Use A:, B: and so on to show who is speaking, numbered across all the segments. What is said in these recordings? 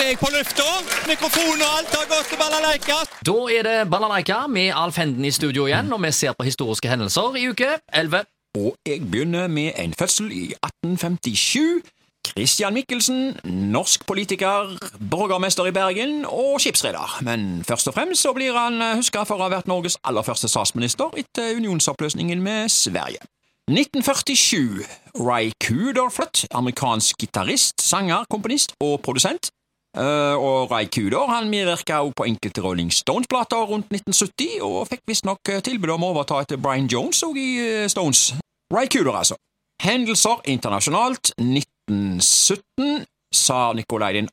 A: er jeg på lufta. Mikrofon og alt har gått til balalaika.
B: Da er det Balalaika med Alf Henden i studio igjen, og vi ser på historiske hendelser i uke 11.
A: Og jeg begynner med en fødsel i 1857. Christian Michelsen, norsk politiker, borgermester i Bergen og skipsreder. Men først og fremst så blir han huska for å ha vært Norges aller første statsminister etter unionsoppløsningen med Sverige. 1947. Ray Cooder flytt, amerikansk gitarist, sanger, komponist og produsent. Uh, og Ray Cooder han medvirka også på enkelte Rolling Stones-plater rundt 1970, og fikk visstnok tilbud om å overta etter Brian Jones også i uh, Stones. Ray Cooder, altså. Hendelser internasjonalt. 1917. sa Nikolai 2.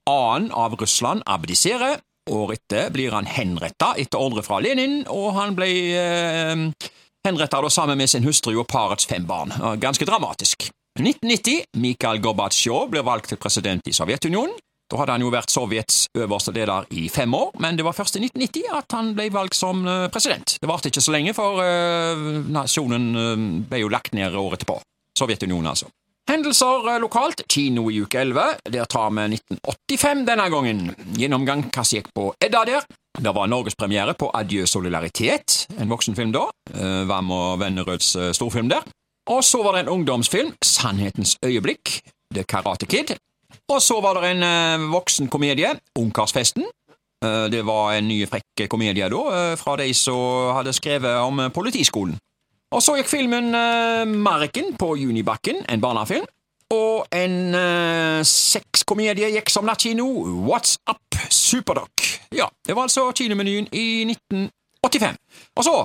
A: av Russland abdiserer. Året etter blir han henretta etter ordre fra Lenin, og han ble uh, henretta sammen med sin hustru og parets fem barn. Ganske dramatisk. 1990. Mikhail Gorbatsjov blir valgt til president i Sovjetunionen. Da hadde han jo vært Sovjets øverste leder i fem år, men det var først i 1990 at han ble valgt som president. Det varte ikke så lenge, for uh, nasjonen uh, ble jo lagt ned året etterpå. Sovjetunionen, altså. Hendelser lokalt. Kino i uke 11. Der tar vi 1985 denne gangen. Gjennomgang hva som gikk på Edda der. Det var norgespremiere på Adjø solidaritet, en voksenfilm da. Vam og Vennerøds storfilm der. Og så var det en ungdomsfilm, Sannhetens øyeblikk, The Karate Kid. Og så var det en uh, voksen komedie, Ungkarsfesten. Uh, det var en ny frekk komedie da, uh, fra de som hadde skrevet om politiskolen. Og så gikk filmen Marken på Junibakken, en barnefilm. Og en sexkomedie gikk som nattkino, What's Up Superdoc. Ja, det var altså kinomenyen i 1985. Og så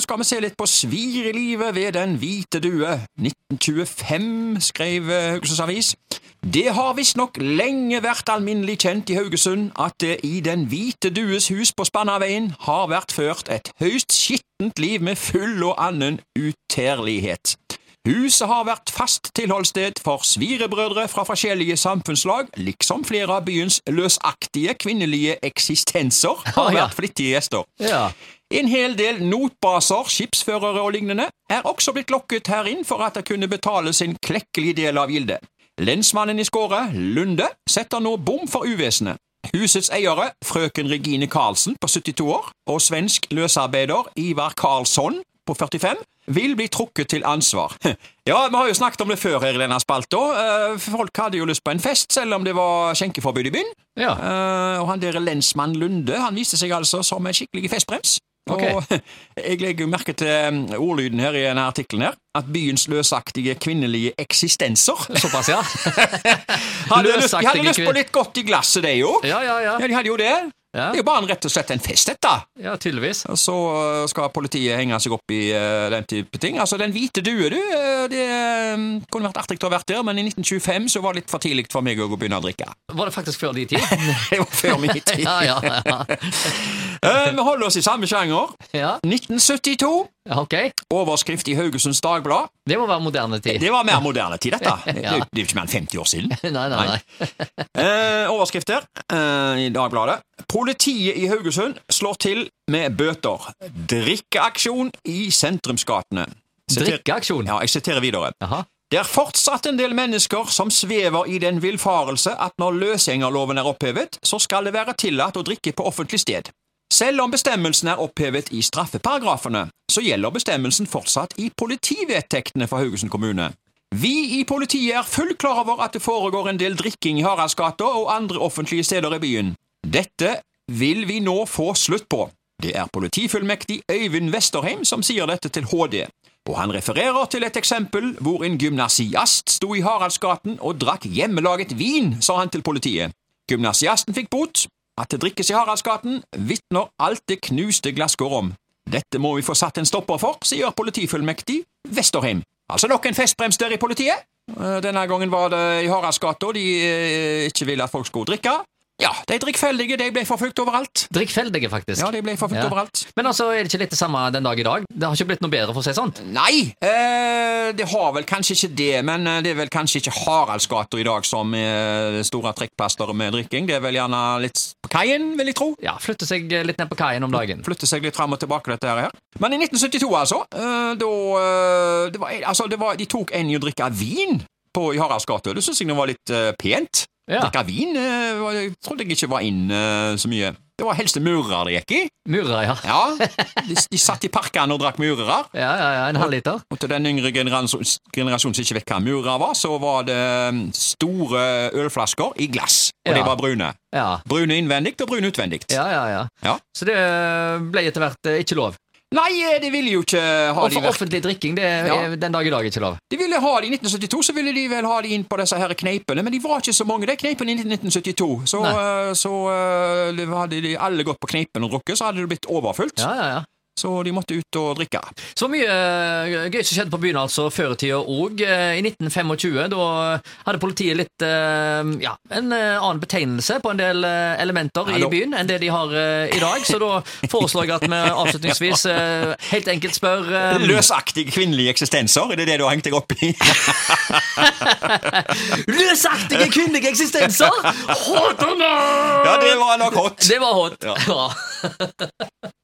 A: skal vi se litt på Svir i livet ved Den hvite due. 1925, skrev Haugesunds Avis. Det har visstnok lenge vært alminnelig kjent i Haugesund at det i Den hvite dues hus på Spannaveien har vært ført et høyst skittent liv med full og annen uterlighet. Huset har vært fast tilholdssted for svirebrødre fra forskjellige samfunnslag, liksom flere av byens løsaktige kvinnelige eksistenser har vært flittige gjester.
B: Ja.
A: En hel del notbaser, skipsførere og lignende er også blitt lokket her inn for at de kunne betale sin klekkelige del av gildet. Lensmannen i skåret, Lunde, setter nå bom for uvesenet. Husets eiere, frøken Regine Karlsen på 72 år og svensk løsarbeider Ivar Karlsson på 45 vil bli trukket til ansvar. Ja, vi har jo snakket om det før her i denne spalta. Folk hadde jo lyst på en fest, selv om det var skjenkeforbud i byen.
B: Ja.
A: Og han der lensmann Lunde han viste seg altså som en skikkelig festbrems.
B: Ok.
A: Og jeg legger merke til ordlyden her i denne artikkelen her, at byens løsaktige kvinnelige eksistenser
B: Såpass, ja.
A: hadde lyst, De hadde lyst på litt godt i glasset, de jo.
B: Ja, ja, ja.
A: Ja, de hadde jo det.
B: Ja.
A: Det er jo bare en rett og slett en fest, dette.
B: Ja, tydeligvis.
A: Så øh, skal politiet henge seg opp i uh, den type ting. Altså, Den hvite due, du, øh, det kunne vært artig å ha vært der, men i 1925 så var det litt for tidlig for meg å begynne å drikke.
B: Var det faktisk før din tid?
A: Det var før min tid.
B: ja, ja, ja.
A: uh, Vi holder oss i samme sjanger.
B: ja.
A: 1972.
B: Ok.
A: Overskrift i Haugesunds Dagblad.
B: Det må være moderne tid.
A: Det var mer moderne tid, dette. Det
B: Ja.
A: det er jo ikke mer enn 50 år siden.
B: Nei, nei, nei.
A: Eh, overskrift her eh, i Dagbladet. Politiet i Haugesund slår til med bøter. Drikkeaksjon i sentrumsgatene. Siter-
B: Drikkeaksjon?
A: Ja, jeg siterer videre.
B: Aha.
A: Det er fortsatt en del mennesker som svever i den villfarelse at når løsgjengerloven er opphevet, så skal det være tillatt å drikke på offentlig sted. Selv om bestemmelsen er opphevet i straffeparagrafene, så gjelder bestemmelsen fortsatt i politivedtektene for Haugesund kommune. Vi i politiet er fullt klar over at det foregår en del drikking i Haraldsgata og andre offentlige steder i byen. Dette vil vi nå få slutt på. Det er politifullmektig Øyvind Westerheim som sier dette til HD, og han refererer til et eksempel hvor en gymnasiast sto i Haraldsgaten og drakk hjemmelaget vin, sa han til politiet. Gymnasiasten fikk bot. At det drikkes i Haraldsgaten, vitner det knuste glasskår om. Dette må vi få satt en stopper for, sier politifullmektig Westerheim. Altså nok en festbrems der i politiet. Eh, Denne gangen var det i Haraldsgata de eh, ikke ville at folk skulle drikke. Ja, de drikkfeldige de ble forfulgt overalt.
B: Drikkfeldige, faktisk.
A: Ja, de ble forfulgt
B: Ja.
A: overalt.
B: Men altså, er det ikke litt det samme den dag i dag? Det har ikke blitt noe bedre, for å si sånn?
A: Nei, eh, det har vel kanskje ikke det, men eh, det er vel kanskje ikke Haraldsgata i dag som er det store trekkplasteret med drikking. Det er vel gjerne litt på kaien, vil jeg tro.
B: Ja, flytte seg litt ned på kaien om dagen.
A: Flytte seg litt fram og tilbake, dette her. Men i 1972, altså, eh, da eh, det var, altså, det var, De tok en i å drikke vin på i Haraldsgata. Det syns jeg nå var litt eh, pent.
B: Ja.
A: Drikke vin eh, jeg trodde jeg ikke var inn eh, så mye. Det var helst murere det gikk i.
B: Murer, ja.
A: Ja, De, de satt i parkene og drakk murere.
B: Ja, ja, ja, En halvliter.
A: Og til den yngre generasjon, generasjonen som ikke vet hva murere var, så var det mm, store ølflasker i glass. Og
B: Ja.
A: de var brune.
B: Ja.
A: Brune innvendig og brune utvendig.
B: Ja, ja, ja.
A: Ja.
B: Så det ble etter hvert eh, ikke lov.
A: Nei, eh, de ville jo ikke ha
B: Og
A: de
B: for offentlig drikking det er
A: Ja.
B: den dag i dag ikke lov.
A: De ville ha det I 1972 så ville de vel ha de inn på disse her kneipene, men de var ikke så mange, de kneipene i 1972. Så, eh, så uh, hadde de alle gått på kneipen og drukket, så hadde det blitt overfullt.
B: Ja, ja, ja.
A: Så de måtte ut og drikke.
B: Så mye eh, gøy som skjedde på byen altså før i tida òg. I 1925 da hadde politiet litt eh, ja, en eh, annen betegnelse på en del eh, elementer
A: Ja,
B: i byen enn det de har eh, i dag. Så da foreslår jeg at vi avslutningsvis eh, helt enkelt spør eh,
A: Løsaktige kvinnelige eksistenser, er det det du har hengt deg opp i?
B: Løsaktige kvinnelige eksistenser! Hot or not?
A: ja, det var nok hot.
B: Det var hot. Ja.